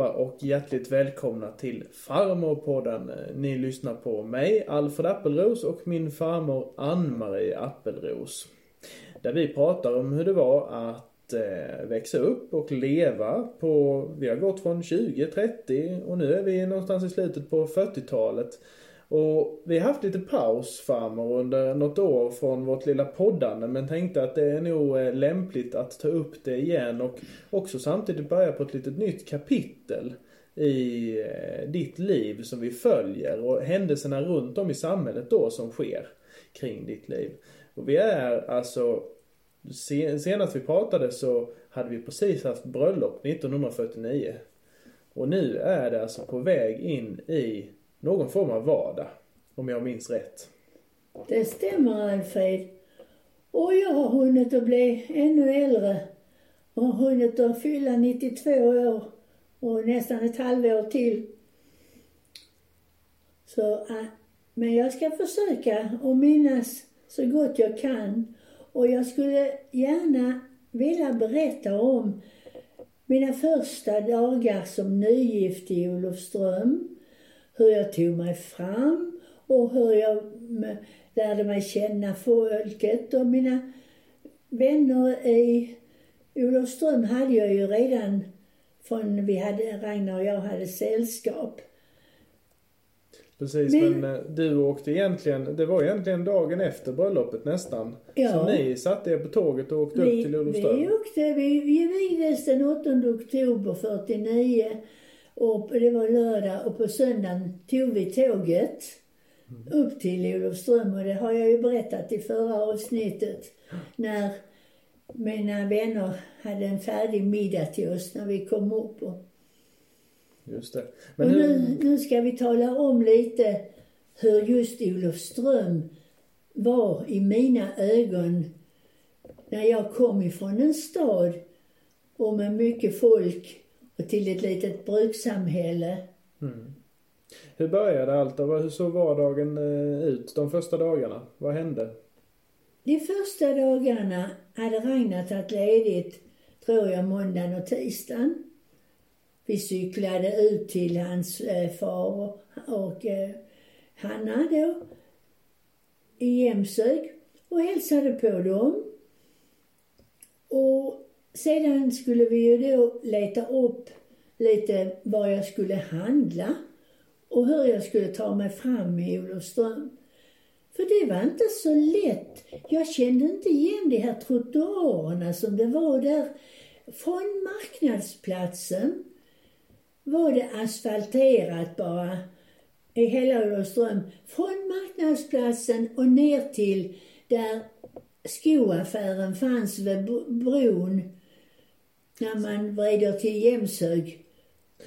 allihopa och hjärtligt välkomna till Farmorpodden. Ni lyssnar på mig, Alfred Appelros och min farmor Ann-Marie Appelros. Där vi pratar om hur det var att eh, växa upp och leva på, vi har gått från 20, 30 och nu är vi någonstans i slutet på 40-talet. Och vi har haft lite paus farmor under något år från vårt lilla poddande men tänkte att det är nog eh, lämpligt att ta upp det igen och också samtidigt börja på ett litet nytt kapitel i eh, ditt liv som vi följer och händelserna runt om i samhället då som sker kring ditt liv. Och vi är alltså, senast vi pratade så hade vi precis haft bröllop 1949. Och nu är det alltså på väg in i någon form av vardag. Om jag minns rätt. Det stämmer Alfred. Och jag har hunnit att bli ännu äldre. Och har hunnit att fylla 92 år och nästan ett halvår till. Så, äh, men jag ska försöka att minnas så gott jag kan. Och jag skulle gärna vilja berätta om mina första dagar som nygift i Olofström hur jag tog mig fram och hur jag lärde mig känna folket och mina vänner i Olofström hade jag ju redan från vi hade, Ragnar och jag hade sällskap. Precis, men, men, eh, du åkte egentligen, det var egentligen dagen efter bröllopet nästan. Ja. Så ni satte er på tåget och åkte vi, upp till Olofström? Vi åkte, vi, vi vigdes den 8 oktober 49 och det var lördag och på söndagen tog vi tåget upp till Olofström och det har jag ju berättat i förra avsnittet. När mina vänner hade en färdig middag till oss när vi kom upp. Och, Just det. Men och nu, nu ska vi tala om lite hur just Olofström var i mina ögon när jag kom ifrån en stad och med mycket folk och till ett litet brukssamhälle. Mm. Hur började allt då? Hur såg vardagen eh, ut de första dagarna? Vad hände? De första dagarna hade Ragnar tagit ledigt, tror jag, måndagen och tisdagen. Vi cyklade ut till hans eh, far och, och eh, Hanna då, i Jämshög och hälsade på dem. Och sedan skulle vi ju då leta upp lite var jag skulle handla och hur jag skulle ta mig fram i Olofström. För det var inte så lätt. Jag kände inte igen de här trottoarerna som det var där. Från marknadsplatsen var det asfalterat bara i hela Olofström. Från marknadsplatsen och ner till där skoaffären fanns vid bron när man vrider till Jämshög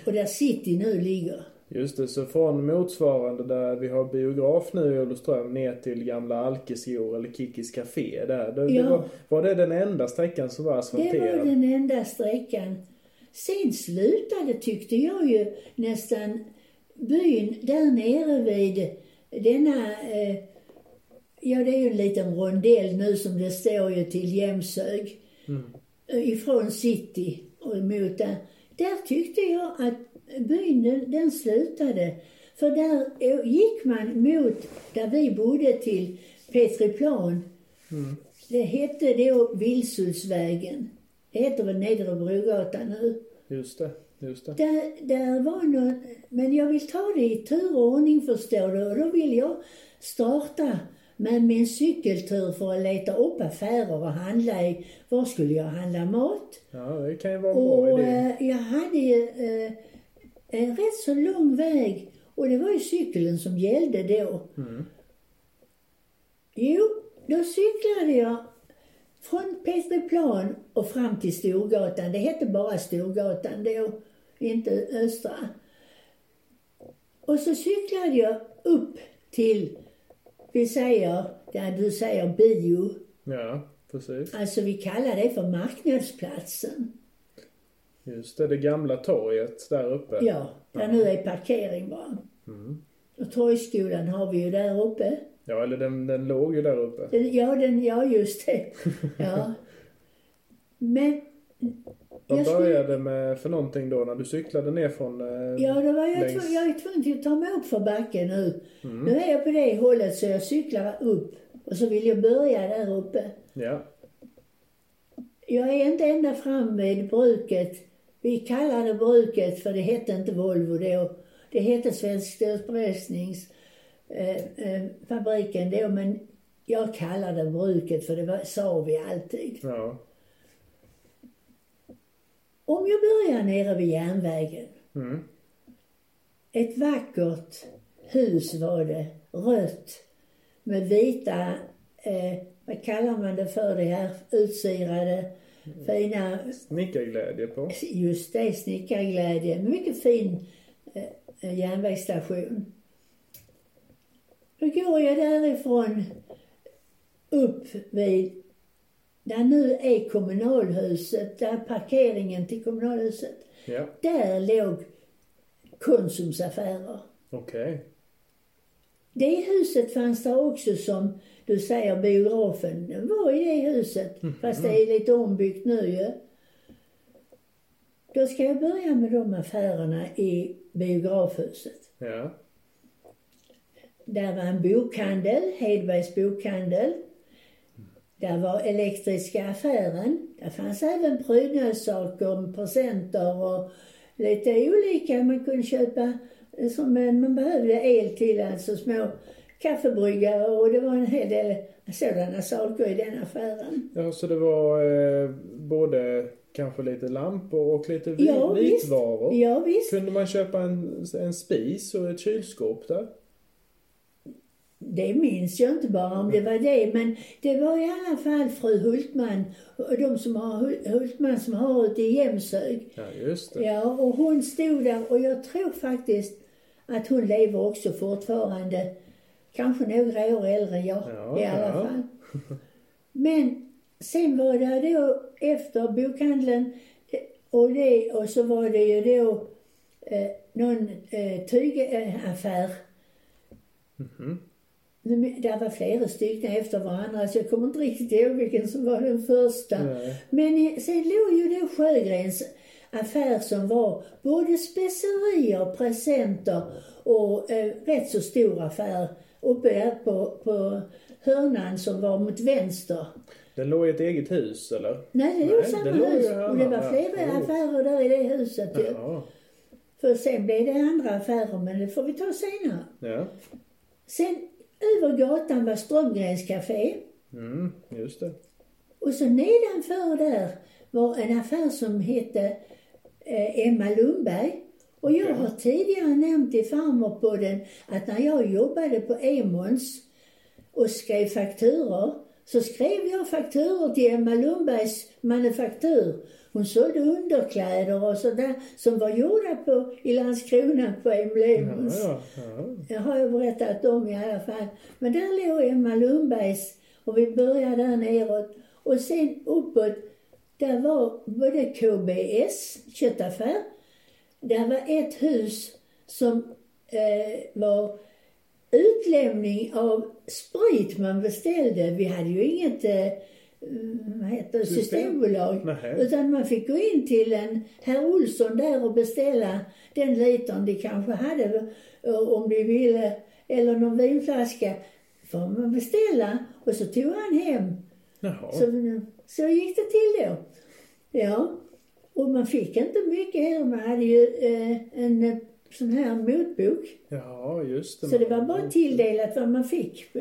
och där City nu ligger. Just det, så från motsvarande där vi har biograf nu i Olofström ner till gamla Alkesgård eller Kikis Café där. Det, ja. det var, var det den enda sträckan som var asfalterad? Det var den enda sträckan. Sen slutade, tyckte jag ju, nästan byn där nere vid denna eh, Ja, det är ju en liten rondell nu som det står ju till Jämshög. Mm. Ifrån city och mot där. Där tyckte jag att byn den, slutade. För där gick man mot där vi bodde till Petriplan. Mm. Det hette då Vilshultsvägen. Det heter väl Nedre Brogatan nu. Just det. Just det. Där, där var någon, men jag vill ta det i tur och ordning förstår du. Och då vill jag starta med min cykeltur för att leta upp affärer och handla i. Var skulle jag handla mat? Ja, det kan ju vara och, bra idé. Eh, jag hade ju eh, en rätt så lång väg och det var ju cykeln som gällde då. Mm. Jo, då cyklade jag från Petriplan och fram till Storgatan. Det hette bara Storgatan då, inte Östra. Och så cyklade jag upp till vi säger, där du säger bio. Ja, precis. Alltså vi kallar det för marknadsplatsen. Just det, det gamla torget där uppe. Ja, där ja. nu är parkering bara. Mm. Och torgskolan har vi ju där uppe. Ja, eller den, den låg ju där uppe. Den, ja, den, ja just det. Ja. Men Vad Jag skulle- började med för någonting då när du cyklade ner från... Eh, Ja, då var jag, längs- jag är tvungen att ta mig upp för backen nu. Mm. Nu är jag på det hållet så jag cyklar upp. Och så vill jag börja där uppe. Ja. Jag är inte ända fram vid bruket. Vi kallar det bruket för det hette inte Volvo då. Det hette Svensk Stålspressnings eh, eh, då men jag kallar det bruket för det var, sa vi alltid. Ja. Om jag börjar nere vid järnvägen. Mm. Ett vackert hus var det, rött, med vita, eh, vad kallar man det för det här, utsirade, fina, Snickarglädje på. just det, snickarglädje, mycket fin eh, eh, järnvägsstation. Då går jag därifrån upp vid, där nu är kommunalhuset, där parkeringen till kommunalhuset. Ja. Där låg Konsums affärer. Okej. Det huset fanns där också som du säger biografen. Den var i det huset. Fast det är lite ombyggt nu ju. Då ska jag börja med de affärerna i biografhuset. Ja. Där var en bokhandel, Hedbergs bokhandel. Där var Elektriska affären. Där fanns även prydnadssaker, presenter och lite olika. Man kunde köpa, eh, som eh, man behövde el till, alltså små kaffebryggare och det var en hel del sådana saker i den affären. Ja, så det var eh, både kanske lite lampor och lite vi- Ja, vitvaror. Ja, visst. Kunde man köpa en, en spis och ett kylskåp där? Det minns jag inte bara om det var det, men det var i alla fall fru Hultman, och de som har Hul- Hultman som har ute i Jämshög. Ja, just det. Ja, och hon stod där och jag tror faktiskt att hon lever också fortfarande. Kanske några år äldre än jag Ja, i alla ja. fall. Men sen var det då efter bokhandeln eh, och det och så var det ju då eh, någon eh, tygaffär. Mhm. Nu- Där var flera stycken efter varandra så jag kommer inte riktigt ihåg vilken som var den första. Nej. Men i- sen låg ju då Sjögrens affär som var både specerier, presenter och eh, rätt så stor affär uppe på, på hörnan som var mot vänster. Den låg i ett eget hus, eller? Nej, det låg Nej, samma det ju hus. Och det var ja. flera Jo. affärer där i det huset ju. Ja. För sen blev det andra affärer, men det får vi ta senare. Ja. Sen över gatan var Strömgrens café. Mm, just det. Och så nedanför där var en affär som hette eh, Emma Lundberg. Och jag har tidigare nämnt i Farmerpodden att när jag jobbade på Emons och skrev fakturor så skrev jag fakturor till Emma Lundbergs manufaktur. Hon sålde underkläder och sådär som var gjorda på, i Landskrona på Emil Ja, ja, ja. Det har jag berättat om i alla fall. Men där låg Emma Lundbergs och vi började där neråt. Och sen uppåt, där var både KBS, köttaffär. Där var ett hus som eh, var utlämning av sprit man beställde. Vi hade ju inget eh, vad heter det, systembolag. Nähä. Utan man fick gå in till en herr Olsson där och beställa den litern de kanske hade eh, om de ville. Eller någon vinflaska. Får man beställa och så tog han hem. Jaha. Så, så gick det till då. Ja. Och man fick inte mycket heller. Man hade ju eh, en eh, sån här motbok. Ja, just det. Så det var bara tilldelat vad man fick på,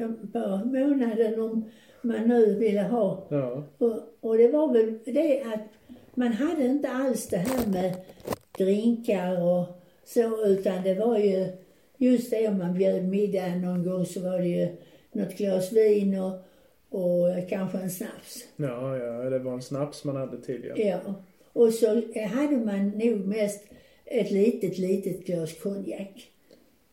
månaden om man nu ville ha. Ja. Och, och det var väl det att man hade inte alls det här med drinkar och så utan det var ju just det om man bjöd middag någon gång så var det ju något glas vin och, och kanske en snaps. Ja, ja, det var en snaps man hade till, ja. Ja. Och så hade man nog mest ett litet, litet glas konjak.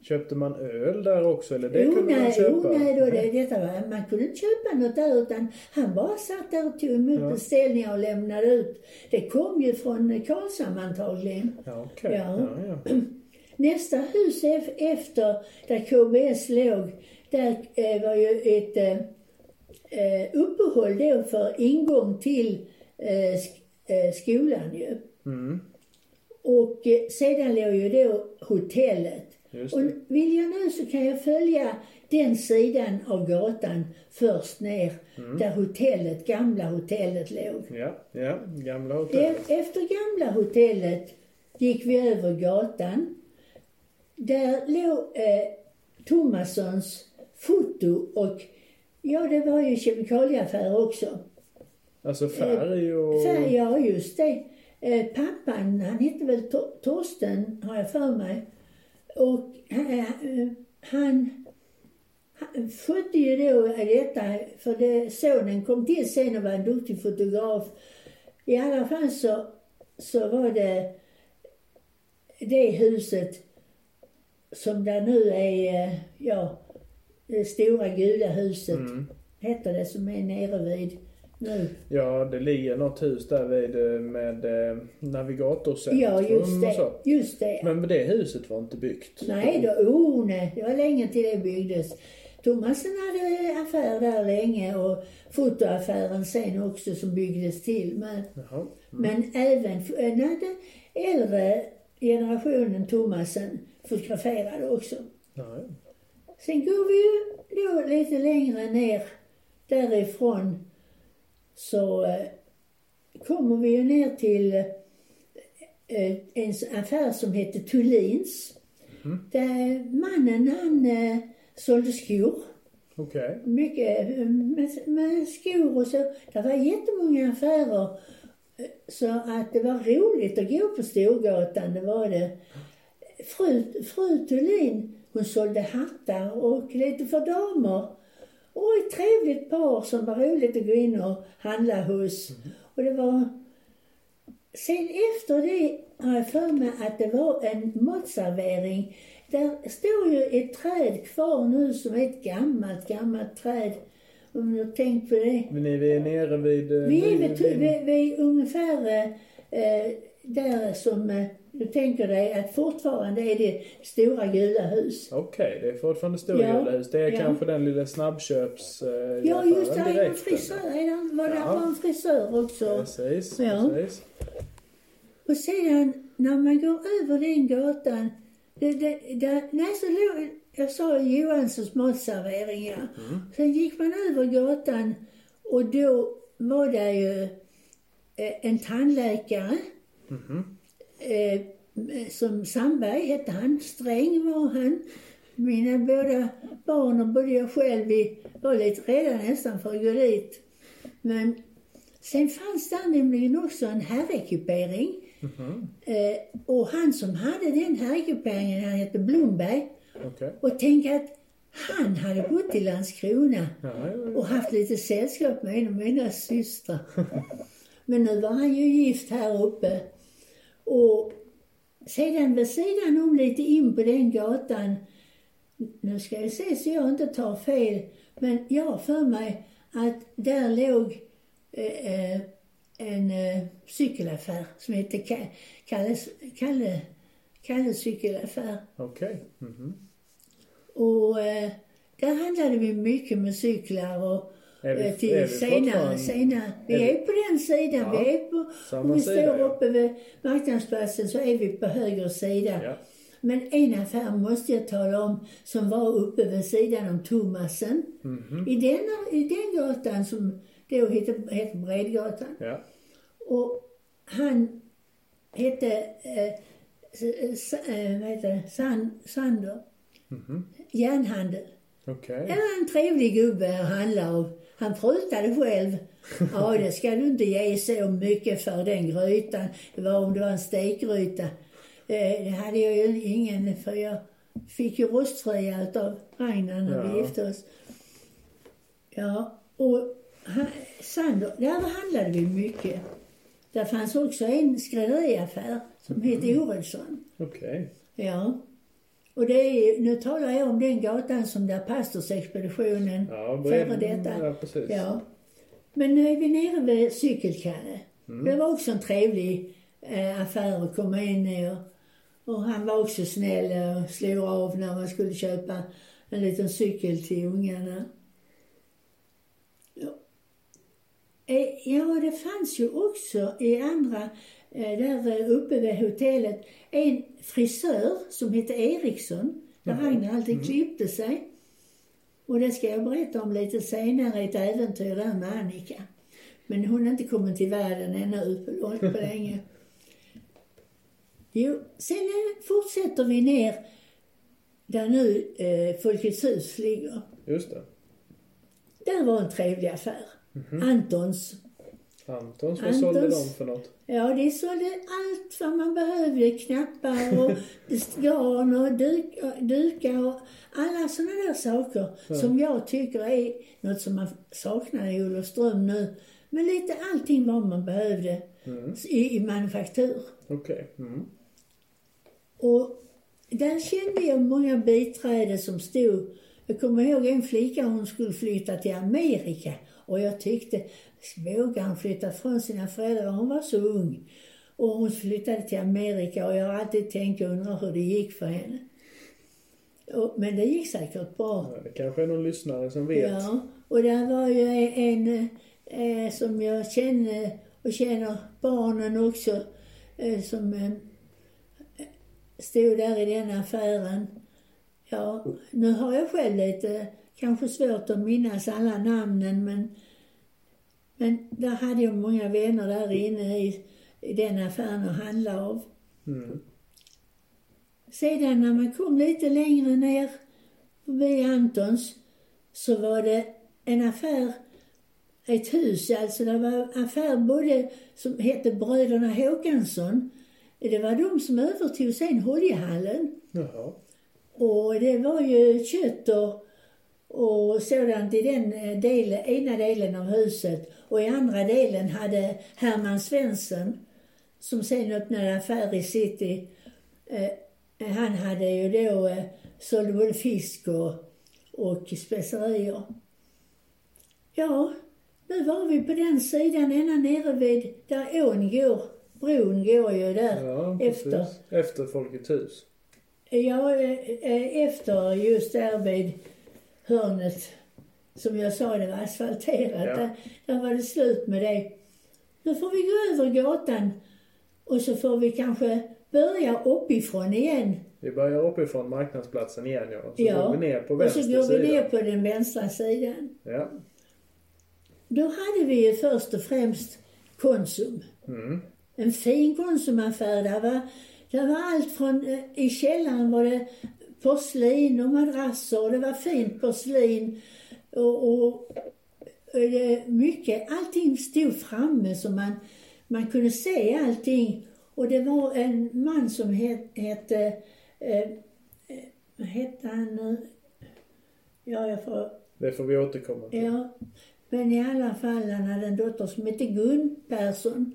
Köpte man öl där också, eller det Jo, kunde man nej, köpa? jo, nej, då, det, detta var, man kunde inte köpa något där utan han bara satt där och tog emot Ja. beställningar och lämnade ut. Det kom ju från Karlshamn antagligen. Ja, okej. Ja. Ja, ja. Nästa hus ef- efter där KBS låg, där eh, var ju ett eh, eh, uppehåll då för ingång till eh, eh, skolan ju. Mm. Och eh, sedan låg ju då hotellet. Och vill jag nu så kan jag följa den sidan av gatan först ner där hotellet, gamla hotellet låg. Ja, ja. Gamla hotellet. E- Efter gamla hotellet gick vi över gatan. Där låg eh, Thomassons foto och ja, det var ju kemikalieaffär också. Alltså färg och... Färg, ja just det. Eh, pappan, han hette väl Tor- Torsten, har jag för mig. Och eh, eh, han, han skötte ju då detta, för det, sonen kom till sen och var en duktig fotograf. I alla fall så, så var det det huset som där nu är, eh, ja, det stora gula huset, Mm. heter det, som är nere vid nu. Ja, det ligger något hus där vid eh, med eh, navigatorcentrum Ja, just och det. så. Just det. Men det huset var inte byggt. Nej då, oh nej, det var länge till det byggdes. Thomasen hade affär där länge och fotoaffären sen också som byggdes till. Men, Jaha. men även eh, när den äldre generationen Thomasen fotograferade också. Nej. Sen går vi ju då lite längre ner därifrån så eh, kommer vi ju ner till eh, en affär som heter Thulins. Där mannen han eh, sålde skor. Okej. Mycket med, med skor och så. Det var jättemånga affärer. Så att det var roligt att gå på Storgatan, det var det. Fru, fru Thulin, hon sålde hattar och lite för damer. Ett trevligt par som var roligt att gå in och handla hos. Och det var... Sen efter det har jag för mig att det var en matservering. Där står ju ett träd kvar nu som är ett gammalt, gammalt träd. Om du har tänkt på det. Men vi är nere vid... eh, Vi är vid- vid, vid, vid ungefär eh, där som eh, du tänker dig att fortfarande är det stora gula hus. Okej, det är fortfarande stora Ja, gula hus. Det är ja. kanske den lilla snabbköps... Eh, Ja, just det, är en frisör. Är var Ja. var en frisör också? Precis, Ja. precis. Och sedan när man går över den gatan, det, det, där, nej så låg, jag sa Johanssons matservering ja. Sen gick man över gatan och då var det ju eh, en tandläkare. Eh, som Sandberg hette han, Sträng var han. Mina båda barn och både jag själv, vi var lite rädda nästan för att gå dit. Men sen fanns där nämligen också en herrekipering. Eh, och han som hade den herrekiperingen, han hette Blomberg. Okej. Och tänk att han hade bott i Landskrona Ja, ja, ja. och haft lite sällskap med en av mina systrar. Men nu var han ju gift här uppe. Och sedan vid sidan om lite in på den gatan, nu ska jag se så jag inte tar fel, men jag har för mig att där låg eh, eh, en eh, cykelaffär som hette Ka- Kalles, Kalle, Kalle cykelaffär. Okej. Mhm. Och eh, där handlade vi mycket med cyklar och vi- eh, är till vi senare, senare. Vi är är, på den sidan. Ja, vi är på, om vi sida, står ja. uppe vid marknadsplatsen så är vi på höger sida. Ja. Men en affär måste jag tala om som var uppe vid sidan om Thomasen. Mhm. I, den, I den gatan som då hette, hette Bredgatan. Ja. Och han hette, eh, eh, vad heter det, Sand, Sander. Mhm. Järnhandel. Okej. Det var en trevlig gubbe att handla av. Han prutade själv. Ja, det ska du inte ge så mycket för den grytan. Det var om det var en stekgryta. Eh, Det hade jag ju ingen, för jag fick ju rostfria utav Ragnar när Ja. vi gifte oss. Ja, och han, Sander, där handlade vi mycket. Där fanns också en skrädderiaffär som hette Oredsson. Okej. Ja. Och det är, nu talar jag om den gatan som där pastorsexpeditionen Ja, före detta. Ja, precis. Ja. Men nu är vi nere vid Cykelkalle. Det var också en trevlig eh, affär att komma in i. Och, och han var också snäll och slog av när man skulle köpa en liten cykel till ungarna. Ja. Eh, Ja, det fanns ju också i andra, eh, där uppe vid hotellet, en frisör som hette Eriksson, där Jaha. Ragnar alltid klippte sig. Och det ska jag berätta om lite senare, ett äventyr där med Annika. Men hon har inte kommit till världen ännu på på länge. Jo, sen eh, fortsätter vi ner där nu eh, Folkets hus ligger. Just det. Där var en trevlig affär. Antons. Antons, vad sålde Antons. de för något? Ja, det sålde allt vad man behövde. Knappar och garn och duk, dukar och alla sådana där saker som jag tycker är något som man saknar i Olofström nu. Men lite allting vad man behövde i, i manufaktur. Okej. Mm. Och där kände jag många biträden som stod. Jag kommer ihåg en flicka, hon skulle flytta till Amerika. Och jag tyckte, vågar hon flytta från sina föräldrar? Hon var så ung. Och hon flyttade till Amerika och jag har alltid tänkt och undrat hur det gick för henne. Och, men det gick säkert bra. Ja, det kanske är någon lyssnare som vet. Ja, och där var ju en eh, som jag känner och känner barnen också eh, som eh, stod där i den affären. Ja, nu har jag själv lite kanske svårt att minnas alla namnen men, men där hade jag många vänner där inne i, i den affären att handla av. Mm. Sedan när man kom lite längre ner förbi Antons så var det en affär, ett hus alltså. Det var affär både som hette Bröderna Håkansson. Det var de som övertog sen Holjehallen. Jaha. Och det var ju kött och, och sådant i den eh, del, ena delen av huset. Och i andra delen hade Herman Svensson, som sen öppnade affär i city, eh, han hade ju då eh, sålde både fisk och, och specerier. Ja, nu var vi på den sidan ända nere vid där ån går. Bron går ju där Ja, precis. efter. Efter Folkets hus. Ja, eh, eh, efter just där vid hörnet, som jag sa, det var asfalterat. Ja. Där, där var det slut med det. Nu får vi gå över gatan och så får vi kanske börja uppifrån igen. Vi börjar uppifrån marknadsplatsen igen ja. Så Ja. går vi ner på och så vänster går vi sida. ner på den vänstra sidan. Ja. Då hade vi ju först och främst Konsum. Mm. En fin Konsumaffär. Där var, där var allt från, eh, i källaren var det porslin och madrasser och det var fint porslin och, och, mycket, allting stod framme så man, man kunde se allting. Och det var en man som het, hette, eh, vad hette han nu? Ja, jag får Det får vi återkomma till. Ja, men i alla fall han hade en dotter som hette Gun Persson.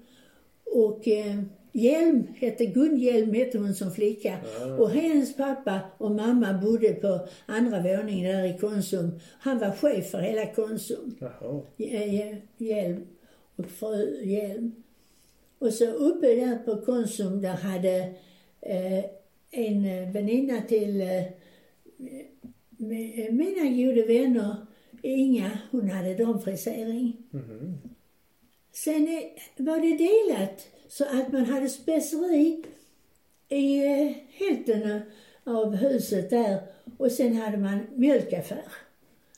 Och eh, Hjelm hette, Gun Hjelm hette hon som flicka. Och hennes pappa och mamma bodde på andra våningen där i Konsum. Han var chef för hela Konsum. Jaha. Eh, Hjelm och fru Hjelm. Och så uppe där på Konsum där hade eh, en eh, väninna till eh, med- mina goda vänner, Inga, hon hade damfrisering. Mhm. Sen eh, var det delat så att man hade speceri i eh, hälften av huset där och sen hade man mjölkaffär.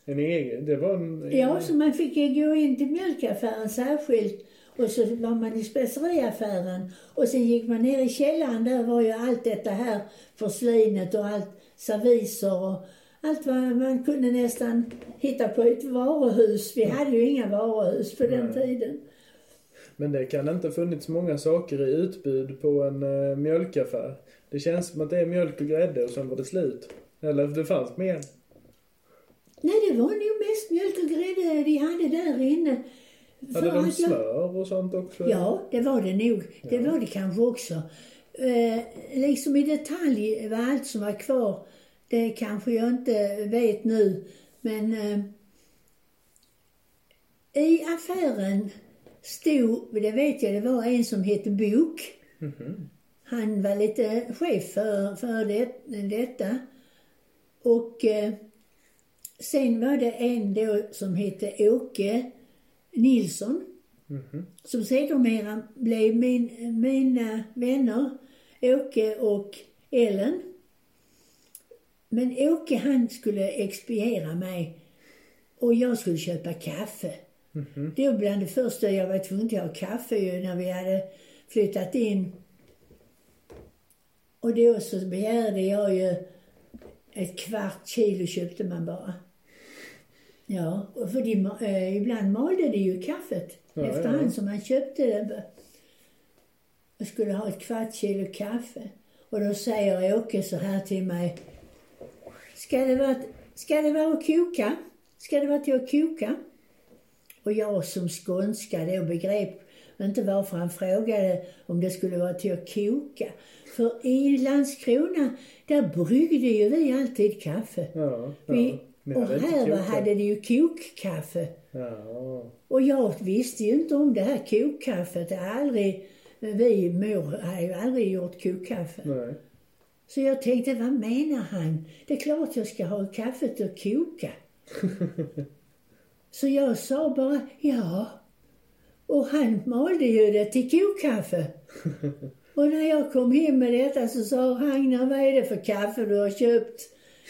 En egen, det var en... Ja, så man fick gå in till mjölkaffären särskilt och så var man i speceriaffären och sen gick man ner i källaren, där var ju allt detta här porslinet och allt serviser och allt vad man kunde nästan hitta på ett varuhus. Vi hade ju inga varuhus på den Nej. tiden. Men det kan inte funnits många saker i utbud på en uh, mjölkaffär. Det känns som att det är mjölk och grädde och sen var det slut. Eller det fanns mer. Nej, det var nog mest mjölk och grädde de hade där inne. Hade de smör och sånt också? Ja, det var det nog. Det var det kanske också. Eh, liksom i detalj var allt som var kvar. Det kanske jag inte vet nu. Men eh, i affären stod, det vet jag, det var en som hette Bok. Mhm. Han var lite chef för, för det, detta. Och eh, sen var det en då som hette Åke Nilsson. Som sedermera blev min, mina vänner, Åke och Ellen. Men Åke han skulle expediera mig och jag skulle köpa kaffe. Det var bland det första jag var tvungen att ha kaffe ju när vi hade flyttat in. Och då så begärde jag ju ett kvart kilo köpte man bara. Ja, och för de, eh, ibland malde de ju kaffet Ja, efterhand ja. som man köpte det. Jag skulle ha ett kvart kilo kaffe. Och då säger Åke så här till mig. Ska det vara, ska det vara att koka? Ska det vara till att koka? Och jag som skånska då begrep inte varför han frågade om det skulle vara till att koka. För i Landskrona, där bryggde ju vi alltid kaffe. Ja, ja. Vi, och här hade det ju kokkaffe. Ja. Och jag visste ju inte om det här kokkaffet. Har aldrig, vi mor har ju aldrig gjort kokkaffe. Nej. Så jag tänkte, vad menar han? Det är klart jag ska ha kaffet att koka. Så jag sa bara, ja. Och han malde ju det till kokkaffe. Och när jag kom hem med detta så sa Ragnar, vad är det för kaffe du har köpt?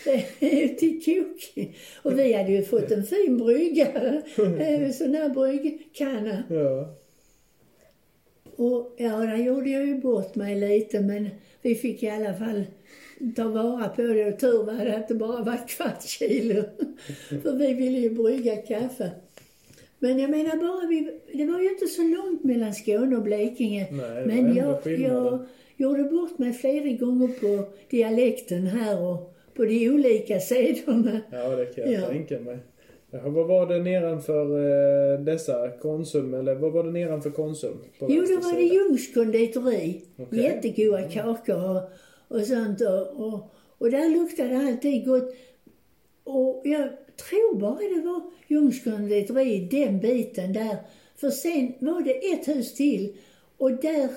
Till kok. Och vi hade ju fått en fin brygga, en sån här bryggkanna. Ja. Och ja, där gjorde jag ju bort mig lite men vi fick i alla fall ta vara på det och tur var det det bara var ett kvarts kilo. För vi ville ju brygga kaffe. Men jag menar bara, vi, det var ju inte så långt mellan Skåne och Blekinge. Nej, men jag, jag gjorde bort mig flera gånger på dialekten här och på de olika sederna. ja, det kan jag Ja. tänka mig. Jaha, vad var det nedanför eh, dessa Konsum, eller vad var det nedanför Konsum? Jo, då var det? Ljungs konditori. Okej. Jättegoda kakor och, och sånt. Och, och, och där luktade alltid gott. Och jag tror bara det var Ljungs konditori, den biten där. För sen var det ett hus till och där,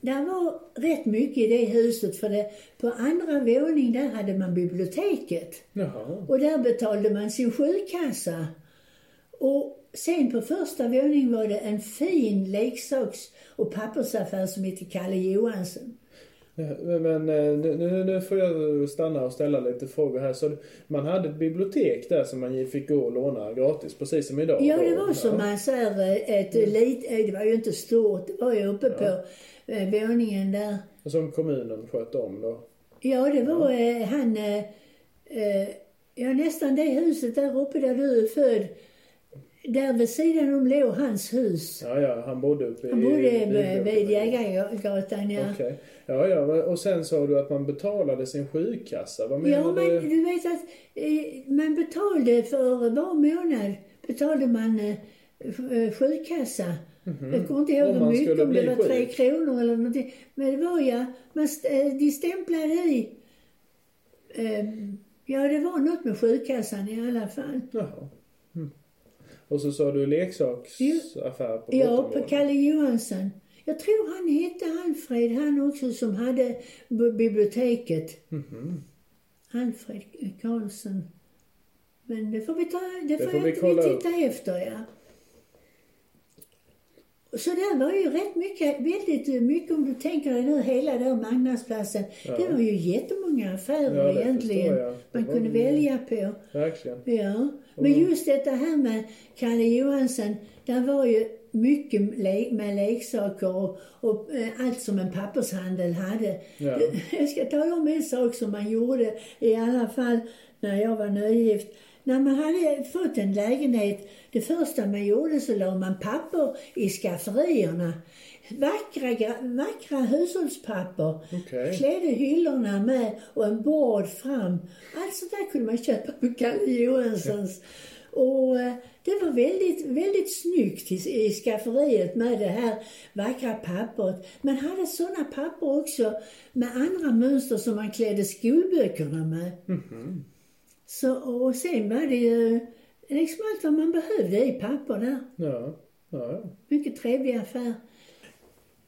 där var rätt mycket i det huset. För det, på andra våningen där hade man biblioteket. Jaha. Och där betalade man sin sjukkassa. Och sen på första våningen var det en fin leksaks och pappersaffär som hette Kalle Johansson. Ja, Men eh, nu, nu, får jag stanna och ställa lite frågor här. Så man hade ett bibliotek där som man fick gå och låna gratis, precis som idag? Ja, det var som man säger ett lit, eh, det var ju inte stort, det var ju uppe på eh, våningen där. Och Som kommunen skötte om då? Ja, det var eh, han, eh, eh, ja nästan det huset där uppe där du är född. Där vid sidan om låg hans hus. Ja, ja, han bodde uppe. Han bodde i- vid, Jägargatan, ja. Okej. Ja, ja, och sen sa du att man betalade sin sjukkassa. Vad menar Ja, men du? du vet att eh, man betalade för var månad betalade man eh, f- eh, sjukkassa. Jag kommer inte ihåg hur mycket, om det var tre kronor eller någonting. Men det var ja, man, eh, de stämplade i. Eh, ja, det var något med sjukkassan i alla fall. Jaha. Mm. Och så sa du leksaksaffär på Ja, på. Kalle Johansson. Jag tror han hette Alfred, han också som hade biblioteket. Mhm. Alfred Karlsson. Men det får vi ta, det, får, får vi jag, kolla vi upp. titta efter ja. Så där var ju rätt mycket, väldigt mycket om du tänker dig nu hela den marknadsplatsen. Ja. Det var ju jättemånga affärer Ja, egentligen jag. Man kunde välja på. Verkligen. Ja, men Mm. just detta här med Kalle Johansson, där var ju mycket med leksaker och, och eh, allt som en pappershandel hade. Ja. Jag ska tala om en sak som man gjorde i alla fall när jag var nygift. När man hade fått en lägenhet, det första man gjorde så la man papper i skafferierna. Vackra, vackra hushållspapper. Okej. Klädde hyllorna med och en bord fram. Allt sånt där kunde man köpa på Kalle Johanssons. Och eh, det var väldigt, väldigt snyggt i, i skafferiet med det här vackra pappret. Man hade såna papper också med andra mönster som man klädde skolböckerna med. Så, och sen var det ju liksom allt vad man behövde i papper där. Ja. Ja, ja. Mycket trevlig affär.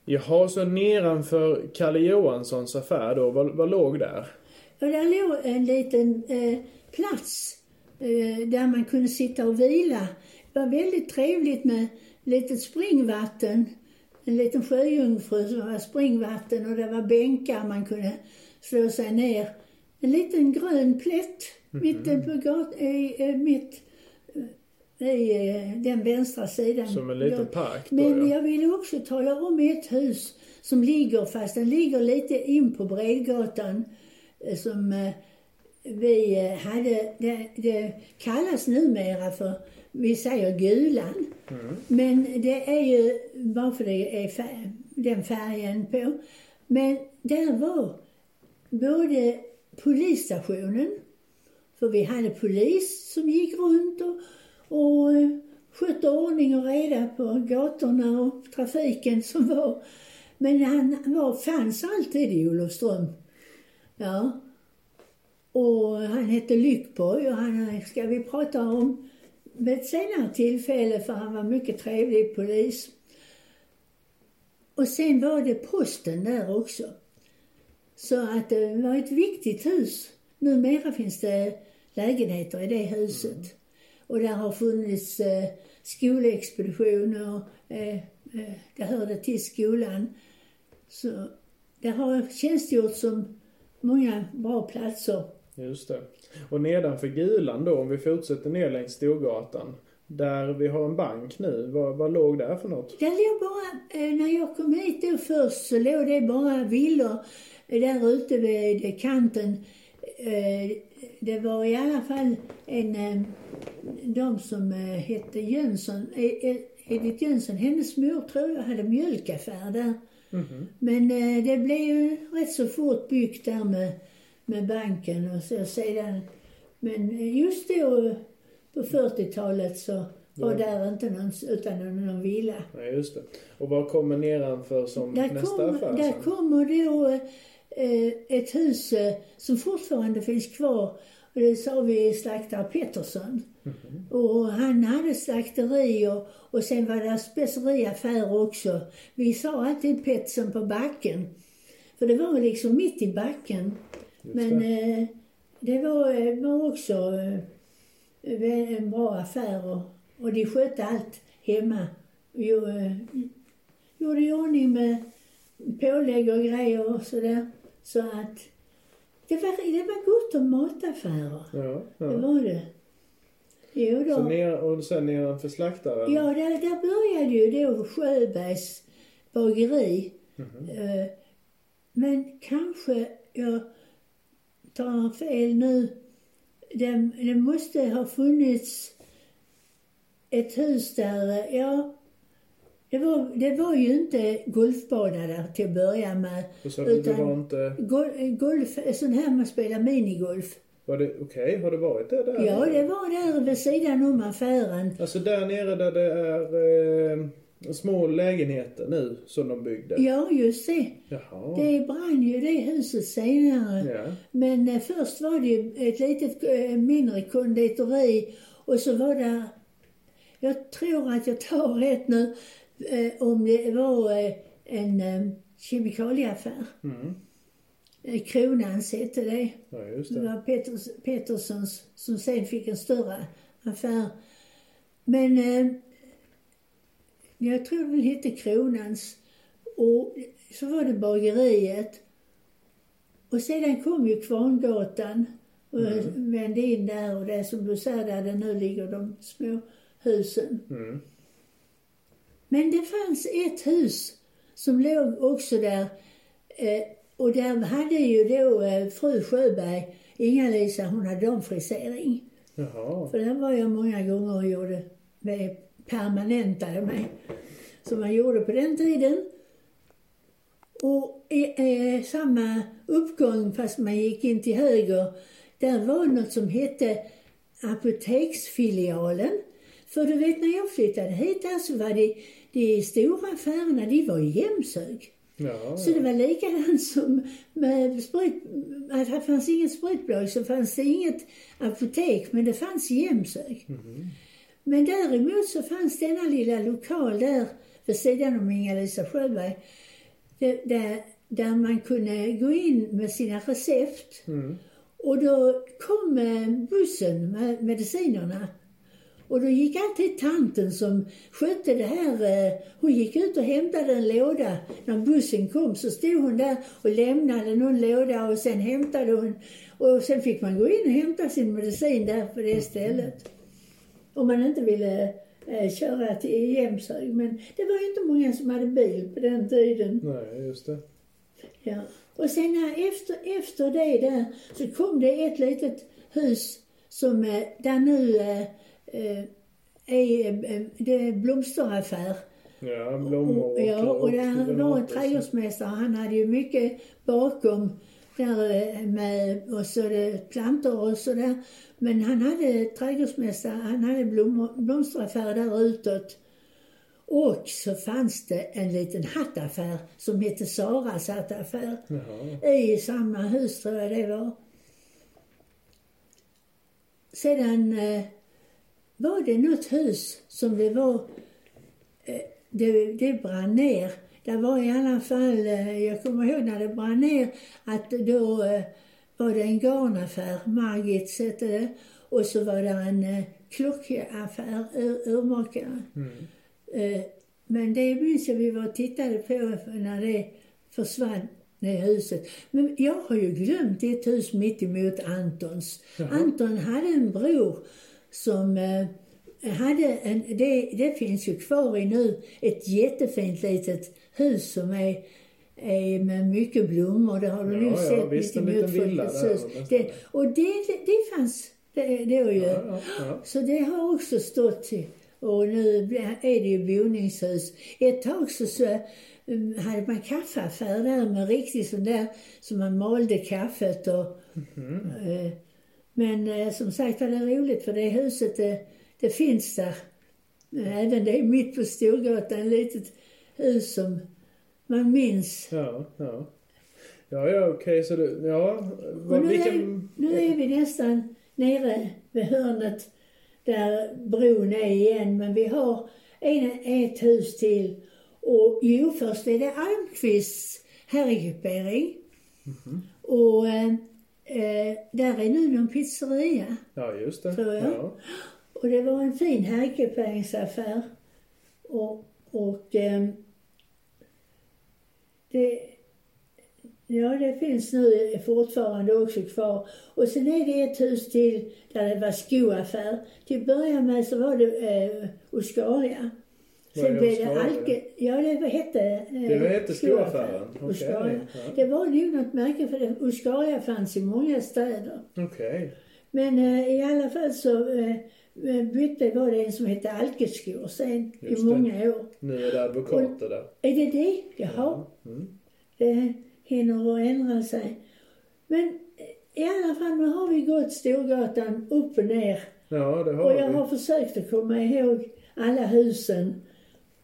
Jaha, så nedanför Kalle Johanssons affär då, vad, vad låg där? Och där låg en liten eh, plats eh, där man kunde sitta och vila. Det var väldigt trevligt med litet springvatten. En liten sjöjungfru som var springvatten och det var bänkar man kunde slå sig ner. En liten grön plätt mitt på gat, i, mitt i eh, den vänstra sidan. Som en liten park då, Men ja. jag ville också tala om ett hus som ligger, fast den ligger lite in på Bredgatan, eh, som eh, vi hade, det, det kallas numera för, vi säger Gulan. Mm. Men det är ju bara för det är fär, den färgen på. Men där var både polisstationen, för vi hade polis som gick runt och, och eh, skötte ordning och reda på gatorna och trafiken som var. Men han var, fanns alltid i Olofström. Ja. Och han hette Lyckborg och han eh, ska vi prata om vid ett senare tillfälle för han var mycket trevlig polis. Och sen var det posten där också. Så att det var ett viktigt hus. Numera finns det lägenheter i det huset. Och där har funnits eh, skolexpeditioner eh, eh, det hörde till skolan. Så det har tjänstgjort som många bra platser. Just det. Och nedanför Gulan då, om vi fortsätter ner längs Storgatan. Där vi har en bank nu. Vad, vad låg där för något? Det låg bara, eh, när jag kom hit då först så låg det bara villor eh, där ute vid kanten. Det var i alla fall en, eh, de som eh, hette Jönsson, eh, eh, Edith Jönsson, hennes mor tror jag hade mjölkaffär där. Men eh, det blev ju rätt så fort byggt där med, med banken och så sedan. Men just då på 40-talet så var Ja. där inte någon, utan någon, villa. Nej, just det. Och vad kommer nedanför som Där, nästa kom, affär där kommer då ett hus eh, som fortfarande finns kvar. Och det sa vi slaktare Pettersson. Mhm. Och han hade slakteri och, sen var det speceriaffär också. Vi sa alltid Pettersson på backen. För det var liksom mitt i backen. Just Men det. eh, det var, eh, var också eh, en bra affär och, och de skötte allt hemma. Jo, eh, gjorde i ordning med pålägg och grejer och sådär. Så att det var, det var gott om mataffärer. Ja, Det ja. var det. Jo Så då. ner, och sen nedanför slaktaren? Ja, där, där började ju då Sjöbergs bageri. Mhm. Eh, Men kanske jag tar fel nu. Det, det måste ha funnits ett hus där, ja, det var, det var ju inte golfbana där till att börja med. Så, det Utan- var inte... Gol, golf, sån här man spelar minigolf. Var det okej? Har det varit det där? Ja, det var där vid sidan om affären. Alltså där nere där det är eh, små lägenheter nu som de byggde? Ja, just det. Jaha. Det brann ju det huset senare. Ja. Men eh, först var det ju ett litet eh, mindre konditori och så var det, jag tror att jag tar rätt nu, om det var eh, en eh, kemikalieaffär. Mm. Eh, Kronans hette det. Ja, Det det. var Peters, Peterssons som sen fick en större affär. Men eh, jag tror den hette Kronans. Och så var det bageriet. Och sedan kom ju Kvarngatan och vände in där och det som du säger där det nu ligger de små husen. Mm. Men det fanns ett hus som låg också där eh, och där hade ju då eh, fru Sjöberg, Inga-Lisa, hon hade damfrisering. Jaha. För där var jag många gånger och gjorde, med, permanentade mig. Som man gjorde på den tiden. Och i eh, samma uppgång, fast man gick in till höger, där var något som hette apoteksfilialen. För du vet när jag flyttade hit där så var det, de stora affärerna, de var i Jämshög. Ja, Så det var likadant som med sprit, att det fanns inget spritbolag så fanns det inget apotek, men det fanns Jämshög. Men däremot så fanns denna lilla lokal där vid sidan om Inga-Lisa Sjöberg, där, där, där man kunde gå in med sina recept. Mm. Och då kom eh, bussen med medicinerna. Och då gick alltid tanten som skötte det här, eh, hon gick ut och hämtade en låda. När bussen kom så stod hon där och lämnade någon låda och sen hämtade hon. Och sen fick man gå in och hämta sin medicin där på det stället. Om man inte ville eh, köra till Jämshög. Men det var ju inte många som hade bil på den tiden. Nej, just det. Ja. Och sen efter, efter det där så kom det ett litet hus som, eh, där nu eh, eh, eh, det är blomsteraffär. Ja, blommor och Ja, och där var en trädgårdsmästare. Han hade ju mycket bakom där eh, med och så det plantor och sådär. Men han hade trädgårdsmästare, han hade blommor, blomsteraffär där utåt. Och så fanns det en liten hattaffär som hette Saras hattaffär. Jaha. I samma hus tror jag det var. Sedan var det något hus som det var, eh, det, det brann ner. Det var i alla fall, eh, jag kommer ihåg när det brann ner, att då eh, var det en garnaffär, Margits hette det. Och så var det en klockaffär, ur, urmakare. Eh, men det minns jag vi var och tittade på när det försvann, det huset. Men jag har ju glömt ett hus mitt emot Antons. Anton hade en bror som eh, hade en, det, det finns ju kvar i nu, ett jättefint litet hus som är är med mycket blommor, det har du Ja, nog ja, sett visst, mitt en liten villa där. Det, och det, det fanns det, då ju. Ja, ja, ja. Så det har också stått till. Och nu är det ju boningshus. Ett tag så, så um, hade man kaffeaffär där med riktigt sån där som man malde kaffet och... Mhm. eh, men eh, som sagt var det roligt för det huset det, det finns där. Eh, Även det är mitt på Storgatan, ett litet hus som man minns. Ja, ja. Ja, ja, okej, så du, ja. Och nu, vilken... är, nu är vi nästan nere vid hörnet där bron är igen, men vi har en, ett hus till. Och jo, först är det Almqvists herrekupering. Och eh, eh, där är nu någon pizzeria. Ja, just det. Tror jag. Ja. Och det var en fin herrekuperingsaffär. Och, och ehm, det, ja, det finns nu fortfarande också kvar. Och sen är det ett hus till där det var skoaffär. Till att börja med så var det eh, Oscaria. Vad Sen blev det? Alke, ja det hette eh, Det hette Oscaria. ja. Det var nog något märke för det, Oscaria fanns i många städer. Okej. Men eh, i alla fall så eh, bytte var det en som hette Alkeskor sen Just i det. många år. Nu är det advokater där. Är det det? Jaha. Mm. Det hinner att ändra sig. Men eh, i alla fall, nu har vi gått Storgatan upp och ner. Ja, det har Och jag vi. har försökt att komma ihåg alla husen.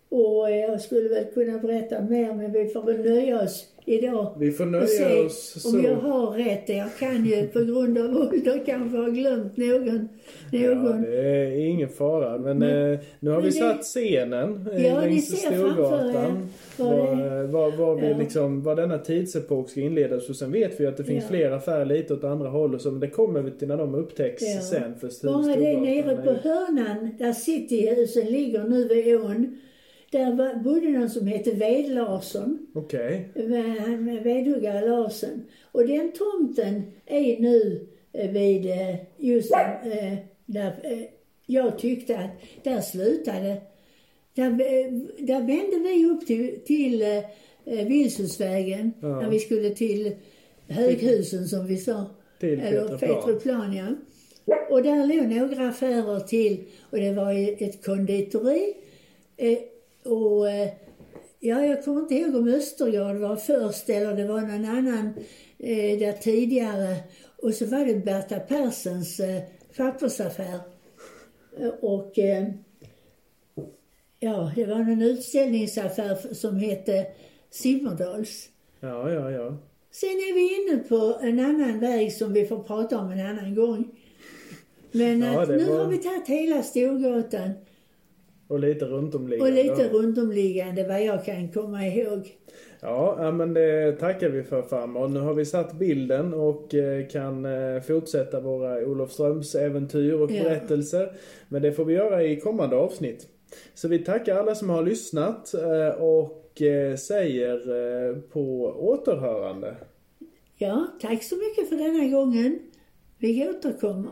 Och jag skulle väl kunna berätta mer, men vi får väl nöja oss idag. Vi får nöja se oss så. om jag har rätt. Jag kan ju på grund av ålder kanske ha glömt någon. Ja, någon. det är ingen fara. Men, Men- eh, nu har vi det- satt scenen eh, Ja, längs Storgatan. Var, det- eh, var, var, vi Ja. liksom, var denna tidsepok ska inledas. Och sen vet vi att det finns Ja. fler affärer lite åt andra håll. Och så, men det kommer vi till när de upptäcks Ja. sen. För Bara det nere på hörnan där cityhusen ligger nu vid ån. Där bodde någon som hette Ved Larsson. Okej. med- Han med vedhuggare Larsson. Och den tomten är nu eh, vid eh, just eh, där eh, jag tyckte att där slutade. Där, eh, där vände vi upp till, till eh, eh, Vilshusvägen Ja. när vi skulle till Höghusen som vi sa. Till Eller. Petraplan, ja. Och där låg några affärer till och det var ett konditori. Eh, och eh, ja, jag kommer inte ihåg om Östergård var först eller det var någon annan eh, där tidigare. Och så var det Berta Perssons eh, pappersaffär. Eh, Och eh, ja, det var någon utställningsaffär som hette Simmerdals. Ja, ja, ja. Sen är vi inne på en annan väg som vi får prata om en annan gång. Men Ja, att det nu var- har vi tagit hela Storgatan Och lite runt omliggande. och lite ja. runt omliggande vad jag kan komma ihåg. Ja, men det tackar vi för farmor. Nu har vi satt bilden och eh, kan eh, fortsätta våra Olofströms äventyr och Ja. berättelser. Men det får vi göra i kommande avsnitt. Så vi tackar alla som har lyssnat eh, och säger på återhörande. Ja, tack så mycket för denna gången. Vi återkommer.